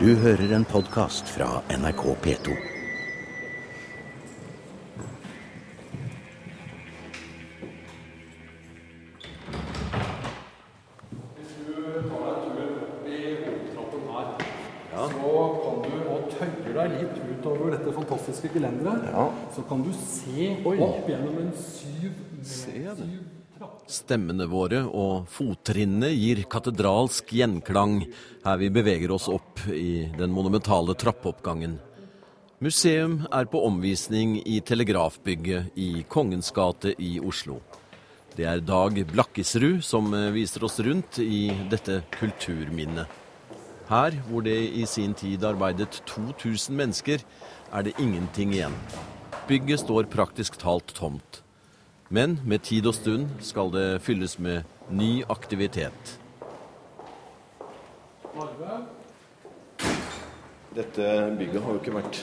Du hører en podkast fra NRK P2. Så kan du, og deg litt utover dette fantastiske gelenderet, så kan du se opp gjennom en syv, syv. Stemmene våre og fottrinnene gir katedralsk gjenklang her vi beveger oss opp i den monumentale trappeoppgangen. Museum er på omvisning i Telegrafbygget i Kongens gate i Oslo. Det er Dag Blakkesrud som eh, viser oss rundt i dette kulturminnet. Her, hvor det i sin tid arbeidet 2000 mennesker, er det ingenting igjen. Bygget står praktisk talt tomt. Men med tid og stund skal det fylles med ny aktivitet. Dette bygget har jo ikke vært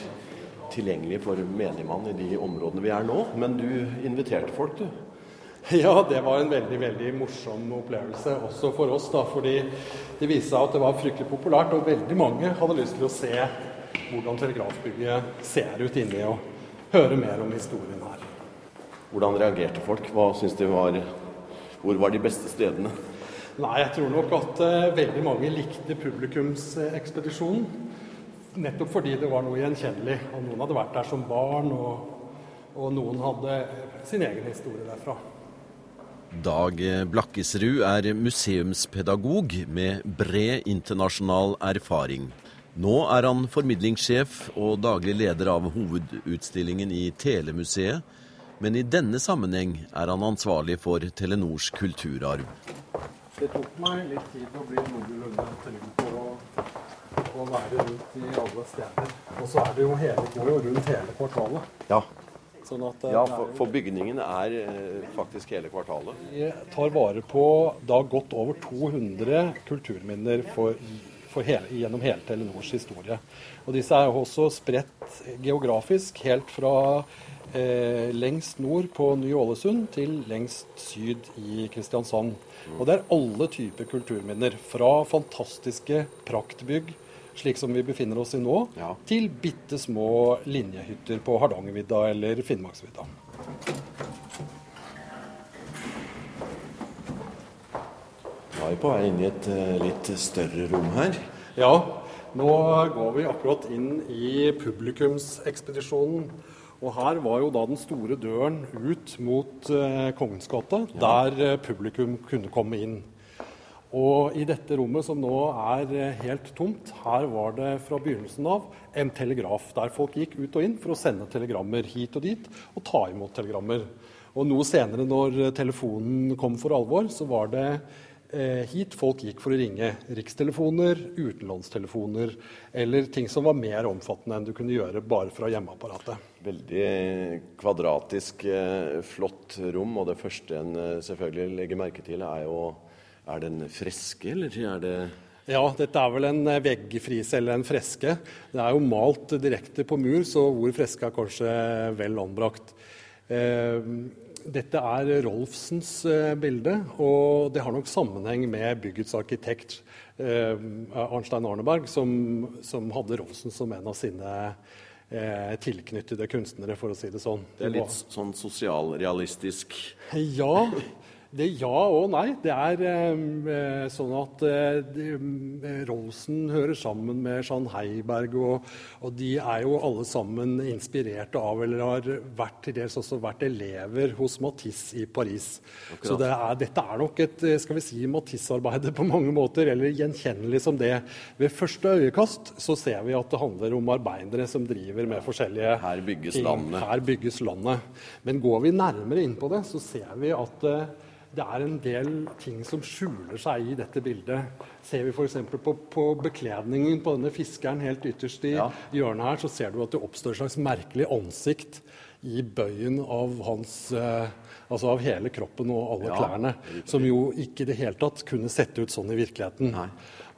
tilgjengelig for menigmann i de områdene vi er nå, men du inviterte folk, du. Ja, det var en veldig veldig morsom opplevelse også for oss. da, fordi det viste seg at det var fryktelig populært, og veldig mange hadde lyst til å se hvordan telegrafbygget ser ut inni, og høre mer om historien her. Hvordan reagerte folk? Hva syns de var Hvor var de beste stedene? Nei, jeg tror nok at uh, veldig mange likte publikumsekspedisjonen. Nettopp fordi det var noe gjenkjennelig. Og noen hadde vært der som barn, og, og noen hadde sin egen historie derfra. Dag Blakkesrud er museumspedagog med bred internasjonal erfaring. Nå er han formidlingssjef og daglig leder av hovedutstillingen i Telemuseet, men i denne sammenheng er han ansvarlig for Telenors kulturarv. Det tok meg litt tid å bli noenlunde trygg på å, å være rundt i alle steder. Og så er det jo hele, går jo rundt hele kvartalet. Ja, Sånn at eh, ja for, for bygningen er eh, faktisk hele kvartalet. Vi tar vare på da godt over 200 kulturminner for, for hele, gjennom hele Telenors historie. Og disse er jo også spredt geografisk, helt fra eh, lengst nord på Ny-Ålesund til lengst syd i Kristiansand. Og det er alle typer kulturminner. Fra fantastiske praktbygg, slik som vi befinner oss i nå, Ja. til bitte små linjehytter på Hardangervidda eller Finnmarksvidda. Da er vi på vei inn i et eh, litt større rom her. Ja, nå går vi akkurat inn i publikumsekspedisjonen. Og her var jo da den store døren ut mot eh, Kongens gate, der eh, publikum kunne komme inn. Og i dette rommet som nå er eh, helt tomt, her var det fra begynnelsen av en telegraf, der folk gikk ut og inn for å sende telegrammer hit og dit, og ta imot telegrammer. Og noe senere, når eh, telefonen kom for alvor, så var det hit folk gikk for å ringe rikstelefoner, utenlandstelefoner eller ting som var mer omfattende enn du kunne gjøre bare fra hjemmeapparatet. Veldig kvadratisk, eh, flott rom. Og det første en eh, selvfølgelig legger merke til, er jo Er det en freske, eller er det Ja, dette er vel en eh, veggfrise eller en freske. Det er jo malt direkte på mur, så hvor freske er kanskje vel anbrakt. Eh, dette er Rolfsens eh, bilde, og det har nok sammenheng med byggets arkitekt eh, Arnstein Arneberg, som, som hadde Rolfsen som en av sine eh, tilknyttede kunstnere, for å si det sånn. Det er litt sånn sosialrealistisk. Ja. Det ja og nei. Det er eh, sånn at eh, eh, Rolsen hører sammen med Jean Heiberg, og, og de er jo alle sammen inspirerte av eller har vært til dels også vært elever hos Matisse i Paris. Så det er, dette er nok et eh, skal vi si, Matisse-arbeid på mange måter, eller gjenkjennelig som det. Ved første øyekast så ser vi at det handler om arbeidere som driver med forskjellige Her bygges landet. Her bygges landet. Men går vi nærmere inn på det, så ser vi at eh, det er en del ting som skjuler seg i dette bildet. Ser vi f.eks. På, på bekledningen på denne fiskeren helt ytterst i Ja. hjørnet her, så ser du at det oppstår et slags merkelig ansikt i bøyen av hans eh, Altså av hele kroppen og alle Ja, klærne. Som jo ikke i det hele tatt kunne sette ut sånn i virkeligheten. Nei.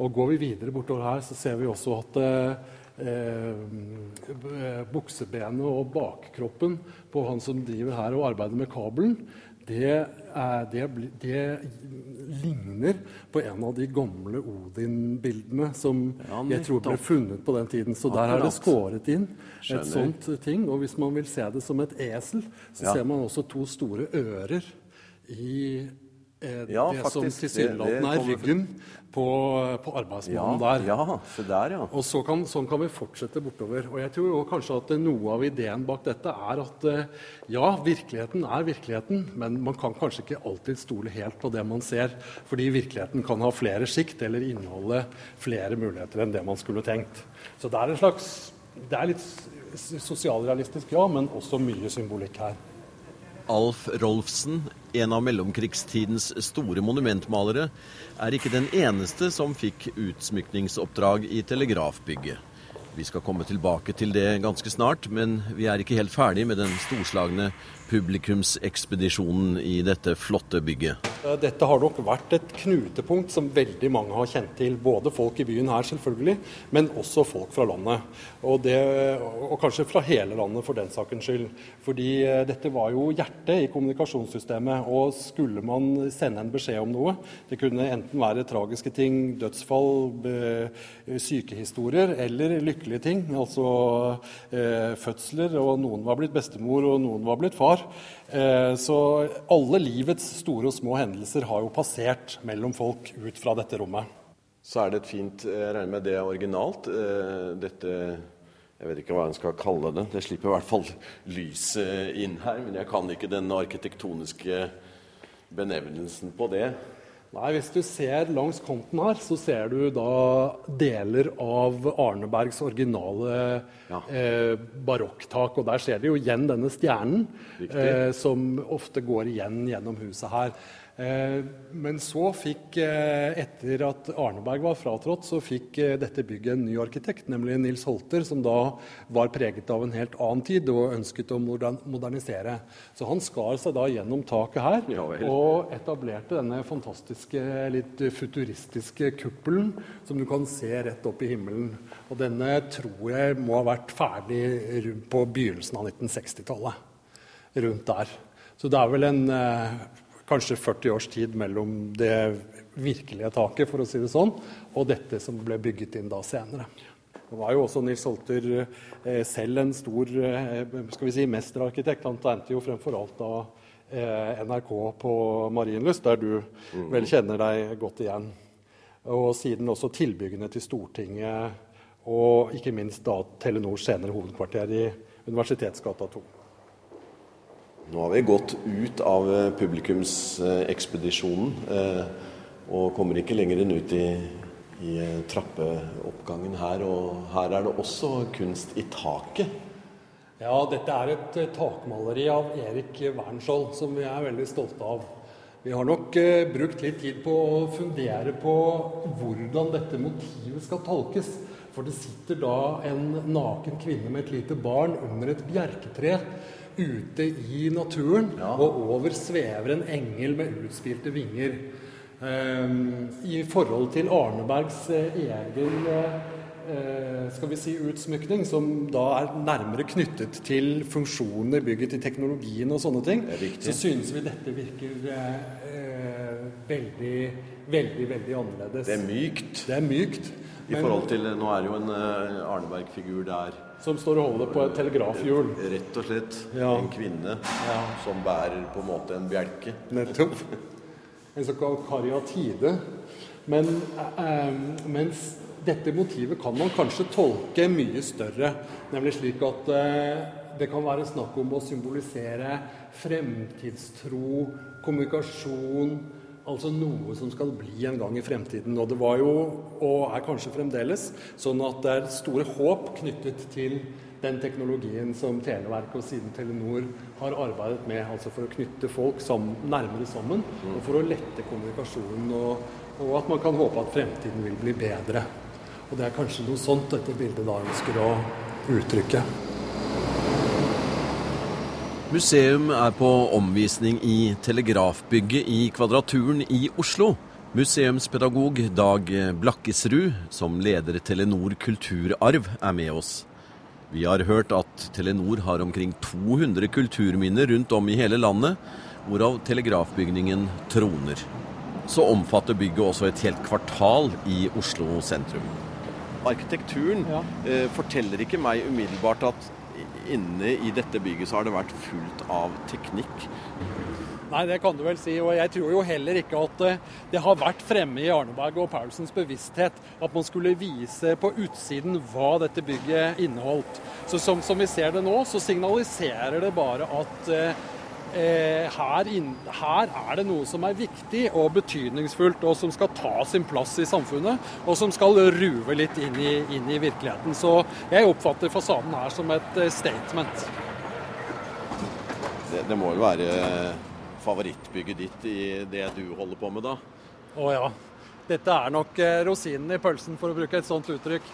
Og går vi videre bortover her, så ser vi også at eh, eh, buksebenet og bakkroppen på han som driver her og arbeider med kabelen, det, det, det, ligner på en av de gamle Odin-bildene som ja, jeg tror ble funnet på den tiden. Så der er det skåret inn et sånt ting. Og hvis man vil se det som et esel, så ja. ser man også to store ører i eh, ja, det faktisk, som tilsynelatende er ryggen på, på arbeidsmannen ja, der. Ja, så der, ja. Og så kan, sånn kan vi fortsette bortover. Og jeg tror kanskje at noe av ideen bak dette er at eh, ja, virkeligheten er virkeligheten, men man kan kanskje ikke alltid stole helt på det man ser, fordi virkeligheten kan ha flere sikt eller inneholde flere muligheter enn det man skulle tenkt. Så det er en slags Det er litt sosialrealistisk, ja, men også mye symbolikk her. Alf Rolfsen, en av mellomkrigstidens store monumentmalere, er ikke den eneste som fikk utsmykningsoppdrag i telegrafbygget. Vi skal komme tilbake til det ganske snart, men vi er ikke helt ferdig med den storslagne publikumsekspedisjonen i dette flotte bygget. Dette har nok vært et knutepunkt som veldig mange har kjent til. Både folk i byen her, selvfølgelig, men også folk fra landet. Og, det, og kanskje fra hele landet, for den sakens skyld. Fordi eh, dette var jo hjertet i kommunikasjonssystemet. Og skulle man sende en beskjed om noe, det kunne enten være tragiske ting, dødsfall, sykehistorier, eller lykkelige ting. Altså eh, fødsler, og noen var blitt bestemor, og noen var blitt far. Eh, så alle livets store og små hendelser har jo passert mellom folk ut fra dette rommet. Så er det et fint Jeg regner med det er originalt. Eh, dette Jeg vet ikke hva en skal kalle det. Det slipper i hvert fall lyset inn her. Men jeg kan ikke den arkitektoniske benevnelsen på det. Nei, Hvis du ser langs kanten her, så ser du da deler av Arnebergs originale ja. eh, barokktak. Og der ser du jo igjen denne stjernen, eh, som ofte går igjen gjennom huset her. Eh, men så fikk, eh, etter at Arneberg var fratrådt, så fikk eh, dette bygget en ny arkitekt, nemlig Nils Holter, som da var preget av en helt annen tid og ønsket å modernisere. Så han skar seg da gjennom taket her ja, og etablerte denne fantastiske, litt futuristiske kuppelen som du kan se rett opp i himmelen. Og denne tror jeg må ha vært ferdig på begynnelsen av 1960-tallet. Rundt der. Så det er vel en kanskje 40 års tid mellom det virkelige taket, for å si det sånn, og dette som ble bygget inn da senere. Det var jo også Nils Holter eh, selv en stor eh, skal vi si, mesterarkitekt. Han tegnet jo fremfor alt da eh, NRK på Marienlyst, der du mm. vel kjenner deg godt igjen. Og siden også tilbyggene til Stortinget og ikke minst da Telenors senere hovedkvarter i Universitetsgata 2. Nå har vi gått ut av eh, publikumsekspedisjonen eh, og kommer ikke lenger enn ut i, i eh, trappeoppgangen her. Og her er det også kunst i taket. Ja, dette er et takmaleri av Erik Wernskjold som vi er veldig stolte av. Vi har nok brukt litt tid på å fundere på hvordan dette motivet skal tolkes. For det sitter da en naken kvinne med et lite barn under et bjerketre ute i naturen, ja. og over svever en engel med utspilte vinger. Um, I forhold til Arnebergs uh, egen uh, skal vi si utsmykning, som da er nærmere knyttet til funksjoner, bygget til teknologien og sånne ting, så synes vi dette virker uh, veldig, veldig, veldig annerledes. Det er mykt. Det er mykt. I forhold til, Nå er det jo en Arneberg-figur der som står og holder på et telegrafhjul. Rett og slett. Ja. En kvinne ja. som bærer på en måte en bjelke. Nettopp. En såkalt kariatide. Men eh, mens dette motivet kan man kanskje tolke mye større. Nemlig slik at eh, det kan være snakk om å symbolisere fremtidstro, kommunikasjon, Altså noe som skal bli en gang i fremtiden. Og det var jo, og er kanskje fremdeles, sånn at det er store håp knyttet til den teknologien som Televerket og siden Telenor har arbeidet med. Altså for å knytte folk sammen, nærmere sammen, og for å lette kommunikasjonen. Og, og, at man kan håpe at fremtiden vil bli bedre. Og det er kanskje noe sånt dette bildet da ønsker å uttrykke. Museum er på omvisning i Telegrafbygget i Kvadraturen i Oslo. Museumspedagog Dag Blakkesrud, som leder Telenor kulturarv, er med oss. Vi har hørt at Telenor har omkring 200 kulturminner rundt om i hele landet, hvorav telegrafbygningen troner. Så omfatter bygget også et helt kvartal i Oslo sentrum. Arkitekturen Ja. eh, forteller ikke meg umiddelbart at inne i dette bygget så har det vært fullt av teknikk. Nei, det kan du vel si. Og jeg tror jo heller ikke at eh, det har vært fremme i Arneberg og Paulsens bevissthet at man skulle vise på utsiden hva dette bygget inneholdt. Så som, som vi ser det nå, så signaliserer det bare at eh, her, inn, her er det noe som er viktig og betydningsfullt, og som skal ta sin plass i samfunnet, og som skal ruve litt inn i, inn i virkeligheten. Så jeg oppfatter fasaden her som et eh, statement. Det, det må jo være favorittbygget ditt i det du holder på med, da. Å ja. Dette er nok eh, rosinen i pølsen, for å bruke et sånt uttrykk.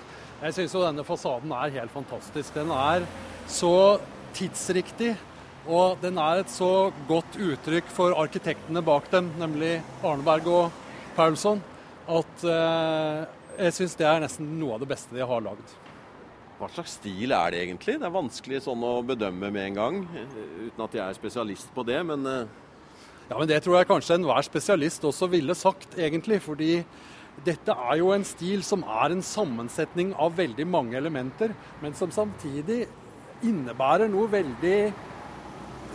Jeg syns jo denne fasaden er helt fantastisk. Den er så tidsriktig, og den er et så godt uttrykk for arkitektene bak dem, nemlig Arneberg og Paulsson, at eh, jeg syns det er nesten noe av det beste de har lagd. Hva slags stil er det egentlig? Det er vanskelig sånn å bedømme med en gang, eh, uten at jeg er spesialist på det. Men eh, Ja, men Det tror jeg kanskje enhver spesialist også ville sagt, egentlig. Fordi dette er jo en stil som er en sammensetning av veldig mange elementer, men som samtidig innebærer noe veldig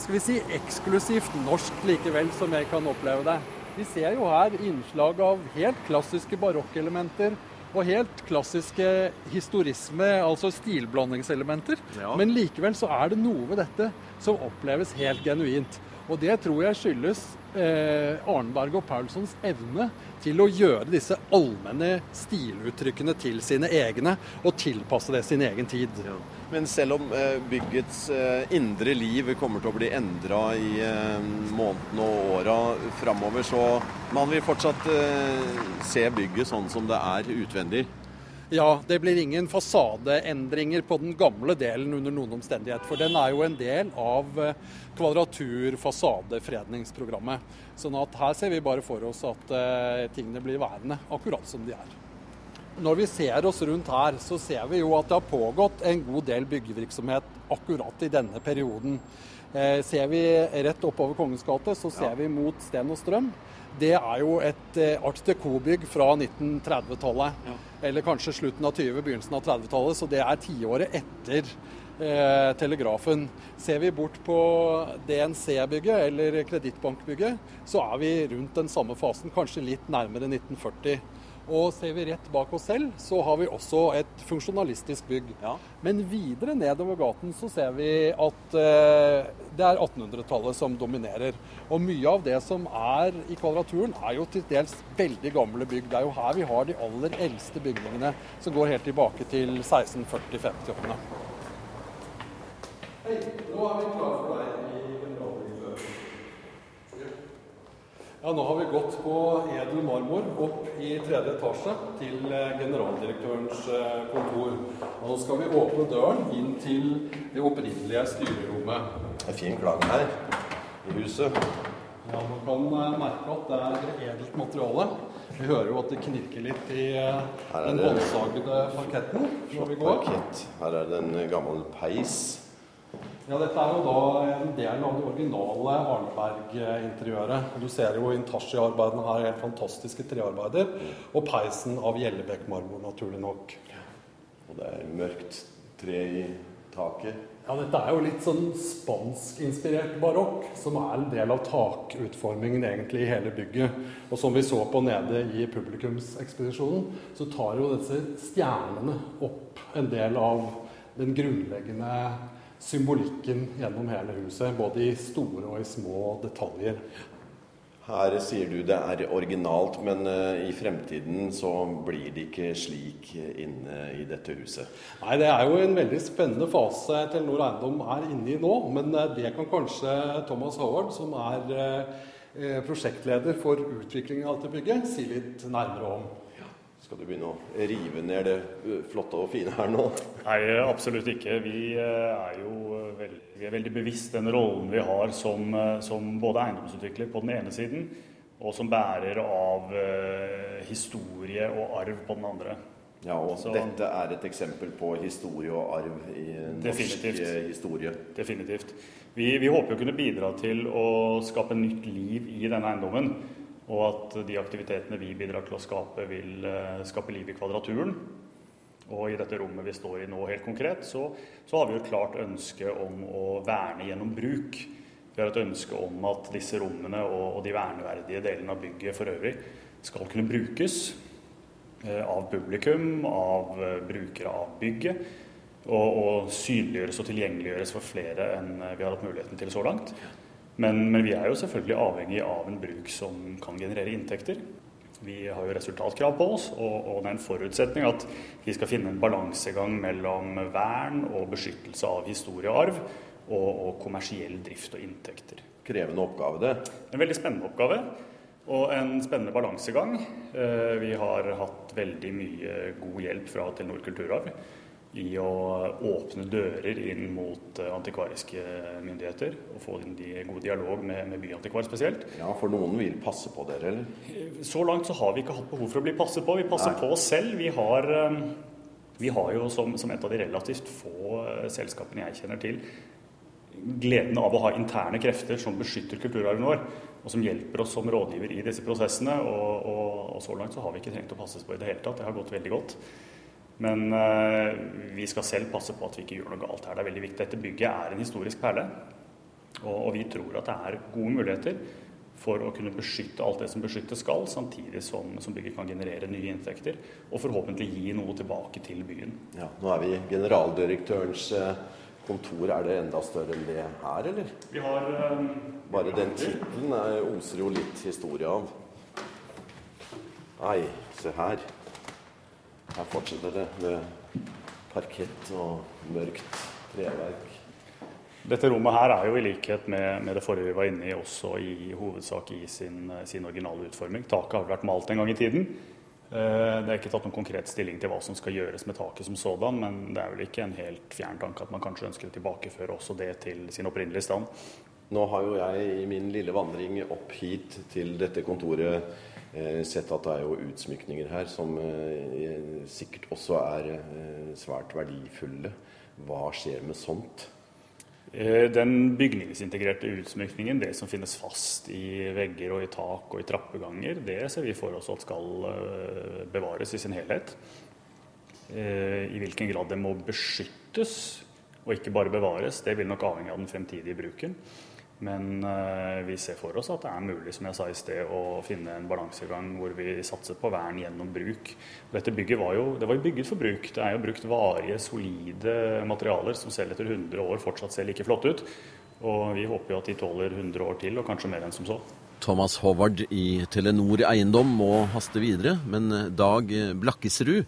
skal vi si, eksklusivt norsk likevel, som jeg kan oppleve det. Vi ser jo her innslag av helt klassiske barokkelementer og helt klassiske historisme, altså stilblandingselementer. Ja. Men likevel så er det noe ved dette som oppleves helt genuint. Og det tror jeg skyldes eh, Arneberg og Paulsons evne til å gjøre disse allmenne stiluttrykkene til sine egne, og tilpasse det sin egen tid. Men selv om eh, byggets eh, indre liv kommer til å bli endra i eh, månedene og åra framover, så man vil fortsatt eh, se bygget sånn som det er utvendig. Ja, det blir ingen fasadeendringer på den gamle delen under noen omstendighet. For den er jo en del av kvadraturfasadefredningsprogrammet. kvadratur-fasadefredningsprogrammet. Sånn at her ser vi bare for oss at eh, tingene blir værende akkurat som de er. Når vi ser oss rundt her, så ser vi jo at det har pågått en god del byggevirksomhet akkurat i denne perioden. Eh, ser vi rett oppover Kongens gate, så ser vi mot Sten og Strøm. Det er jo et eh, art deco-bygg fra 1930-tallet. Eller kanskje slutten av 20-, begynnelsen av 30-tallet. Så det er tiåret etter eh, telegrafen. Ser vi bort på DNC-bygget, eller kredittbankbygget, så er vi rundt den samme fasen, kanskje litt nærmere 1940. Og ser vi rett bak oss selv, så har vi også et funksjonalistisk bygg. Ja. Men videre nedover gaten så ser vi at eh, det er 1800-tallet som dominerer. Og mye av det som er i Kvadraturen er jo til dels veldig gamle bygg. Det er jo her vi har de aller eldste bygningene som går helt tilbake til 1640-50-årene. Hei, nå er vi klare for deg i generaldirektør. Ja, nå har vi gått på edel marmor opp i tredje etasje til eh, generaldirektørens eh, kontor. Og nå skal vi åpne døren inn til det opprinnelige styrerommet. Det er fin klang her i huset. Ja, Man kan eh, merke at det er edelt materiale. Vi hører jo at det knirker litt i den båndsagede parketten når vi går. Parkett. Her er det en gammel peis. Ja, Dette er jo da en del av det originale Arneberg-interiøret. Du ser jo intarsia-arbeidene her, helt fantastiske trearbeider. Og peisen av Gjellebekk-marmor, naturlig nok. Og det er mørkt tre i taket. Ja, Dette er jo litt sånn spanskinspirert barokk, som er en del av takutformingen egentlig i hele bygget. Og som vi så på nede i publikumsekspedisjonen, så tar jo disse stjernene opp en del av den grunnleggende symbolikken gjennom hele huset. Både i store og i små detaljer. Her sier du det er originalt, men eh, i fremtiden så blir det ikke slik inne i dette huset. Nei, Det er jo en veldig spennende fase Telenor Eiendom er inne i nå. Men eh, det kan kanskje Thomas Howard, som er eh, prosjektleder for utviklingen av dette bygget, si litt nærmere om. Skal du begynne å rive ned det flotte og fine her nå? Nei, absolutt ikke. Vi eh, er jo veldig, vi er veldig bevisst den rollen vi har som, eh, som både eiendomsutvikler på den ene siden, og som bærer av eh, historie og arv på den andre. Ja, og Så- dette er et eksempel på historie og arv i norsk eh, historie. Definitivt. Vi, vi håper å kunne bidra til å skape nytt liv i denne eiendommen. Og at de aktivitetene vi bidrar til å skape, vil eh, skape liv i Kvadraturen. Og i dette rommet vi står i nå helt konkret, så, så har vi jo et klart ønske om å verne gjennom bruk. Vi har et ønske om at disse rommene og, og de verneverdige delene av bygget for øvrig skal kunne brukes eh, av publikum, av eh, brukere av bygget. Og, og synliggjøres og tilgjengeliggjøres for flere enn eh, vi har hatt muligheten til så langt. Men, men vi er jo selvfølgelig avhengig av en bruk som kan generere inntekter. Vi har jo resultatkrav på oss, og, og det er en forutsetning at vi skal finne en balansegang mellom vern og beskyttelse av historie og arv, og, og kommersiell drift og inntekter. Krevende oppgave, det. En veldig spennende oppgave og en spennende balansegang. Eh, Vi har hatt veldig mye god hjelp fra Telenor kulturarv i å åpne dører inn mot eh, antikvariske myndigheter og få inn de god dialog med, med Byantikvar spesielt. Ja, For noen vil passe på dere, eller? Så langt så har vi ikke hatt behov for å bli passet på. Vi passer Nei. på oss selv. Vi har, eh, vi har jo som, som et av de relativt få eh, selskapene jeg kjenner til, gleden av å ha interne krefter som beskytter kulturarven vår, og som hjelper oss som rådgiver i disse prosessene. Og, og, og så langt så har vi ikke trengt å passes på i det hele tatt. Det har gått veldig godt. Men eh, vi skal selv passe på at vi ikke gjør noe galt her. Det er veldig viktig. Dette bygget er en historisk perle. Og, vi tror at det er gode muligheter for å kunne beskytte alt det som beskyttes skal, samtidig som, som bygget kan generere nye inntekter og forhåpentlig gi noe tilbake til byen. Ja, Nå er vi i generaldirektørens eh, kontor. Er det enda større enn det her, eller? Vi har Um, Bare den tittelen oser jo litt historie av. Nei, se her. Her fortsetter det med parkett og mørkt treverk. Dette rommet her er jo i likhet med, med det forrige vi var inne i, også i hovedsak i sin, sin originale utforming. Taket har vært malt en gang i tiden. Eh, Det er ikke tatt noen konkret stilling til hva som skal gjøres med taket som sådan, men det er vel ikke en helt fjern tanke at man kanskje ønsker å tilbakeføre også det til sin opprinnelige stand. Nå har jo jeg i min lille vandring opp hit til dette kontoret sett at det er jo utsmykninger her som eh, sikkert også er eh, svært verdifulle. Hva skjer med sånt? Eh, Den bygningsintegrerte utsmykningen, det som finnes fast i vegger og i tak og i trappeganger, det ser vi for oss at skal eh, bevares i sin helhet. Eh, I hvilken grad det må beskyttes og ikke bare bevares, det vil nok avhenge av den fremtidige bruken. Men eh, vi ser for oss at det er mulig som jeg sa i sted, å finne en balansegang hvor vi satser på vern gjennom bruk. Dette bygget var jo, det var bygget for bruk. Det er jo brukt varige, solide materialer som selv etter 100 år fortsatt ser like flotte ut. Og vi håper jo at de tåler 100 år til, og kanskje mer enn som så. Thomas Howard i Telenor Eiendom må haste videre, men Dag Blakkesrud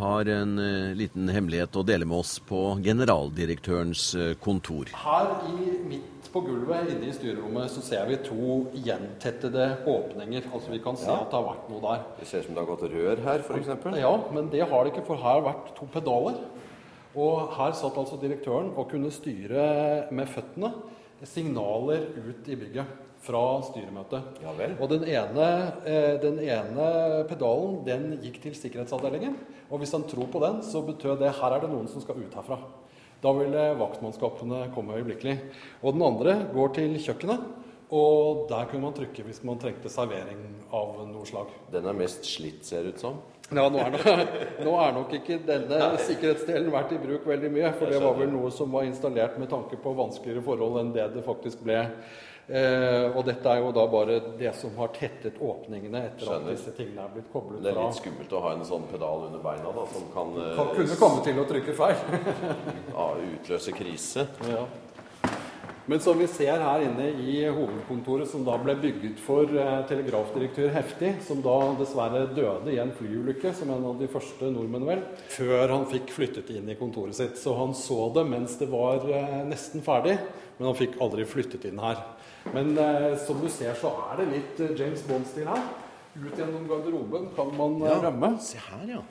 har en eh, liten hemmelighet å dele med oss på generaldirektørens eh, kontor. Her i midt på gulvet inne i styrerommet så ser vi to gjentettede åpninger. Altså vi kan se Ja. at det har vært noe der. Det ser ut som det har gått rør her, f.eks. Ja, men det har det ikke, for her har vært to pedaler. Og her satt altså direktøren og kunne styre med føttene signaler ut i bygget fra styremøtet. Ja vel. Og den ene, eh, den ene pedalen den gikk til sikkerhetsavdelingen. Og hvis han tror på den, så betød det her er det noen som skal ut herfra. Da ville vaktmannskapene komme øyeblikkelig. Og den andre går til kjøkkenet. Og der kunne man trykke hvis man trengte servering av noe slag. Den er mest slitt, ser det ut som. Ja, nå er, nok, nå er nok ikke denne sikkerhetsdelen vært i bruk veldig mye. For det var vel noe som var installert med tanke på vanskeligere forhold enn det det faktisk ble. Eh, og dette er jo da bare det som har tettet åpningene etter Skjønner. at disse tingene er blitt koblet fra. Det er litt skummelt å ha en sånn pedal under beina da, som kan, eh, Kan kunne komme til å trykke feil. ja, utløse krise. Ja. Men som vi ser her inne i hovedkontoret, som da ble bygget for eh, telegrafdirektør Hefti, som da dessverre døde i en flyulykke, som en av de første nordmenn vel, før han fikk flyttet inn i kontoret sitt. Så han så det mens det var eh, nesten ferdig, men han fikk aldri flyttet inn her. Men eh, som du ser, så er det litt eh, James Bond-stil her. Ut gjennom garderoben kan man ja. rømme. Se her, ja.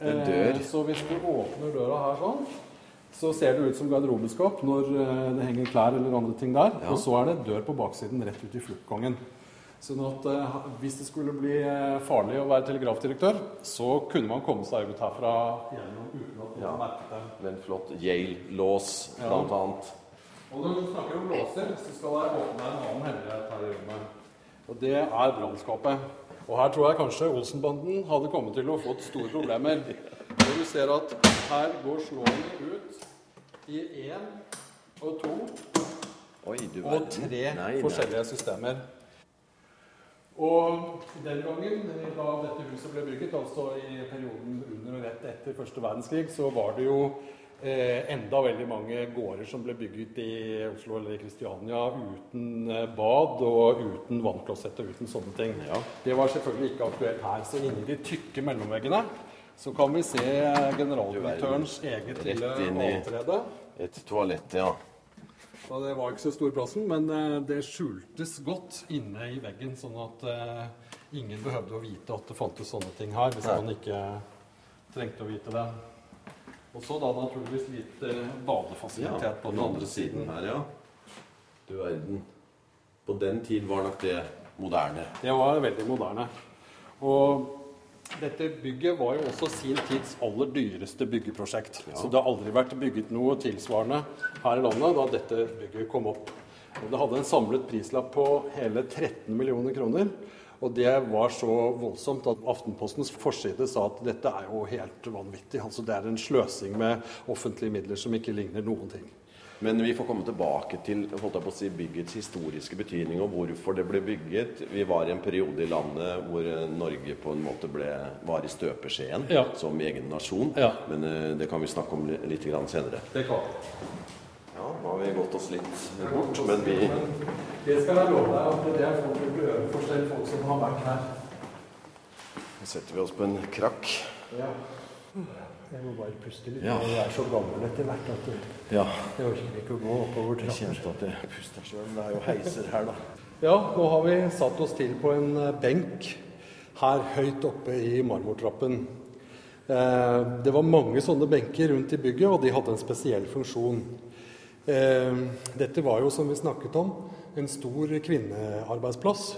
En Eh, dør. Så hvis du åpner døra her sånn, så ser det ut som garderobeskap når eh, det henger klær eller andre ting der. Ja. Og så er det dør på baksiden rett ut i fluktgangen. Sånn at eh, hvis det skulle bli eh, farlig å være telegrafdirektør, så kunne man komme seg ut herfra gjennom uten at noen Ja. merket det. Med en flott Yale-lås, Ja. blant annet. Og når du snakker om låser, så skal jeg åpne en annen hemmelighet her i rommet. Og det er brannskapet. Og her tror jeg kanskje Olsenbanden hadde kommet til å fått store problemer. Og du ser at her går slående ut i én og to Oi, du og tre Nei, nei. forskjellige systemer. Og den gangen, da dette huset ble bygget, altså i perioden under og rett etter første verdenskrig, så var det jo eh, enda veldig mange gårder som ble bygget i Oslo eller i Kristiania uten eh, bad og uten vannklosett og uten sånne ting. Ja. Det var selvfølgelig ikke aktuelt her. Så inni de tykke mellomveggene så kan vi se generaldirektørens eget lille avtrede. Et toalett, ja. Og det var ikke så stor plassen, men eh, det skjultes godt inne i veggen, sånn at eh, ingen behøvde å vite at det fantes sånne ting her, hvis man ikke trengte å vite det. Og så da naturligvis litt eh, badefasilitet på den andre siden. her, ja. Du verden. På den tid var nok det moderne. Det var veldig moderne. Og dette bygget var jo også sin tids aller dyreste byggeprosjekt. Så det har aldri vært bygget noe tilsvarende her i landet da dette bygget kom opp. Og det hadde en samlet prislapp på hele 13 millioner kroner. Og det var så voldsomt at Aftenpostens forside sa at dette er jo helt vanvittig. Altså det er en sløsing med offentlige midler som ikke ligner noen ting. Men vi får komme tilbake til holdt jeg på å si, byggets historiske betydning og hvorfor det ble bygget. Vi var i en periode i landet hvor eh, Norge på en måte ble, var i støpeskjeen Ja. som egen nasjon. Ja. Men eh, det kan vi snakke om litt grann senere. Det kan Ja, nå har vi gått oss litt bort, men vi Det skal jeg love deg at det er folk med blødforskjell, folk som har vært her. nå setter vi oss på en krakk. Ja. Jeg må bare puste litt. Ja. Jeg er så gammel etter hvert at Ja, jeg orker ikke å gå oppover jeg kjente at jeg puster sjøl. Det er jo heiser her, da. Ja, nå har vi satt oss til på en eh, benk her høyt oppe i marmortrappen. Eh, Det var mange sånne benker rundt i bygget, og de hadde en spesiell funksjon. Eh, Dette var jo, som vi snakket om, en stor kvinnearbeidsplass.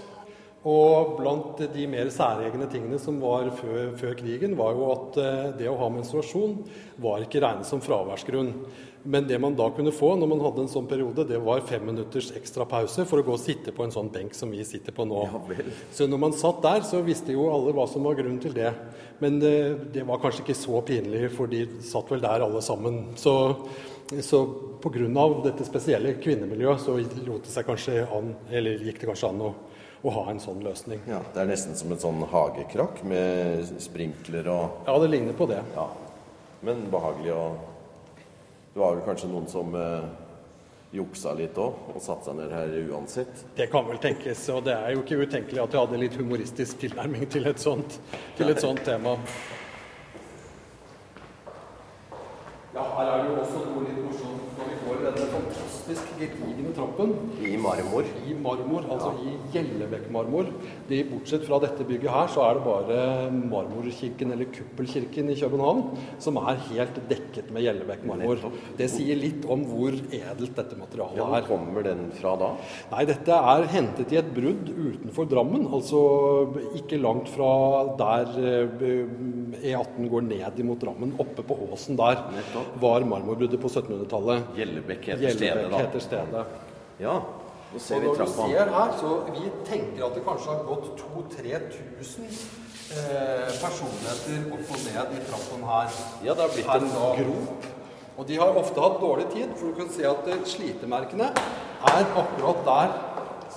Og blant de mer særegne tingene som var før, før krigen, var jo at eh, det å ha menstruasjon var ikke regnet som fraværsgrunn. Men det man da kunne få når man hadde en sånn periode, det var fem minutters ekstra pause for å gå og sitte på en sånn benk som vi sitter på nå. Så når man satt der, så visste jo alle hva som var grunnen til det. Men eh, det var kanskje ikke så pinlig, for de satt vel der alle sammen. Så, så pga. dette spesielle kvinnemiljøet så lot det seg kanskje an, eller gikk det kanskje an å, å ha en sånn løsning. Ja, Det er nesten som et sånn hagekrakk med sprinkler og Ja, det ligner på det. Ja. Men behagelig og Det var vel kanskje noen som eh, juksa litt òg, og satte seg ned her uansett. Det kan vel tenkes, og det er jo ikke utenkelig at jeg hadde litt humoristisk tilnærming til et sånt, til et sånt tema. Ja, her er det jo også noe litt morsomt når vi får denne denne fantastisk gedigne trappen. I marmor. I marmor, altså i Gjellebekk-marmor. Det- Bortsett fra dette bygget her, så er det bare Marmorkirken, eller Kuppelkirken i København, som er helt dekket med Gjellebekk-marmor. Det sier litt om hvor edelt dette materialet er. Ja. Hvor kommer den fra da? Nei, dette er hentet i et brudd utenfor Drammen. Altså ikke langt fra der eh, E18 går ned imot Drammen. Oppe på åsen der var marmorbruddet på 1700-tallet. Gjellebekk heter stedet, da. Heter stedet. Ja, nå ser Og vi når du ser her, så vi tenker at det kanskje har gått 2000-3000 eh, personligheter opp og ned i trappen her. Ja, det har blitt en dag. grop. Og de har ofte hatt dårlig tid, for du kan se at eh, slitemerkene er akkurat der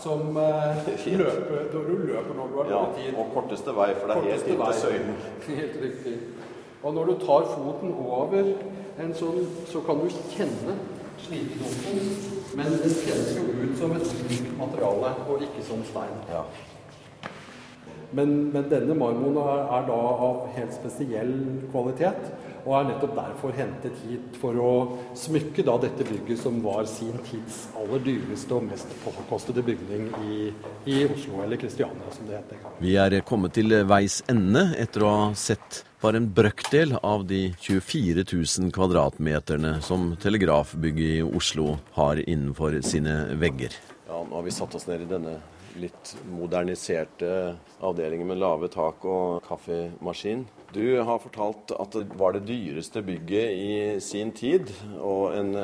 som eh, løper, når du løper når du har Ja, dårlig tid. og korteste vei, for det er helt inn til søylen. Helt riktig. Og når du tar foten over en sånn, så kan du kjenne slitedumpen, men den kjennes jo ut som et mykt materiale, og ikke som stein. Ja. Men, men denne marmoren er, er da av helt spesiell kvalitet, og er nettopp derfor hentet hit for å smykke da dette bygget som var sin tids aller dyreste og mest påkostede bygning i, i Oslo, eller Kristiania som det heter. Vi er kommet til veis ende etter å ha sett bare en brøkdel av de 24 000 kvadratmeterne som telegrafbygget i Oslo har innenfor sine vegger. ja, nå har vi satt oss ned i denne litt moderniserte avdelingen med lave tak og kaffemaskin. Du har fortalt at det var det dyreste bygget i sin tid, og en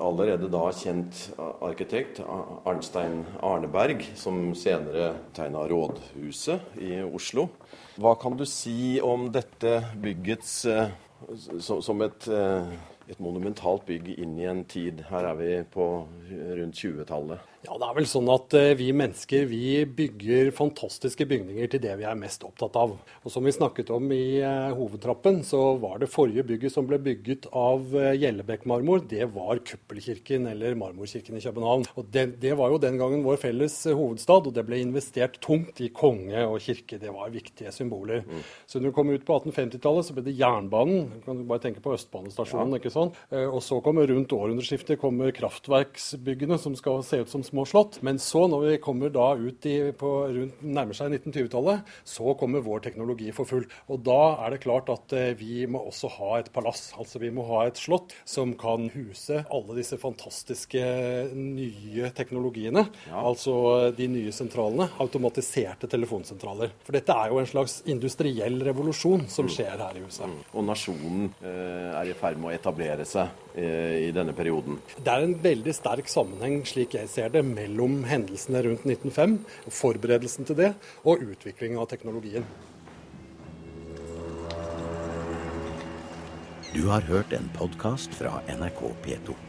allerede da kjent arkitekt, Arnstein Arneberg, som senere tegna Rådhuset i Oslo. Hva kan du si om dette byggets som et et monumentalt bygg inn i en tid. Her er vi på rundt 20-tallet. Ja, det er vel sånn at eh, vi mennesker vi bygger fantastiske bygninger til det vi er mest opptatt av. Og Som vi snakket om i uh, hovedtrappen, så var det forrige bygget som ble bygget av uh, Gjellebekk-marmor, det var Kuppelkirken, eller Marmorkirken i København. Og det, det, var jo den gangen vår felles hovedstad, og det ble investert tungt i konge og kirke. Det var viktige symboler. Mm. Så når du kom ut på 1850-tallet, så ble det jernbanen. Du kan bare tenke på Østbanestasjonen. Ja. ikke sånn. Og så kommer rundt århundreskiftet kommer kraftverksbyggene, som skal se ut som små slott. Men så, når vi kommer da ut i, på, rundt, nærmer seg 1920-tallet, så kommer vår teknologi for full. Og da er det klart at eh, vi må også ha et palass. Altså vi må ha et slott som kan huse alle disse fantastiske nye teknologiene. Ja. Altså de nye sentralene. Automatiserte telefonsentraler. For dette er jo en slags industriell revolusjon som skjer her i huset. Mm. Og nasjonen eh, er i ferd med å etablere seg i denne perioden. Det er en veldig sterk sammenheng, slik jeg ser det, mellom hendelsene rundt 1905, forberedelsen til det, og utviklingen av teknologien. Du har hørt en podkast fra NRK P2.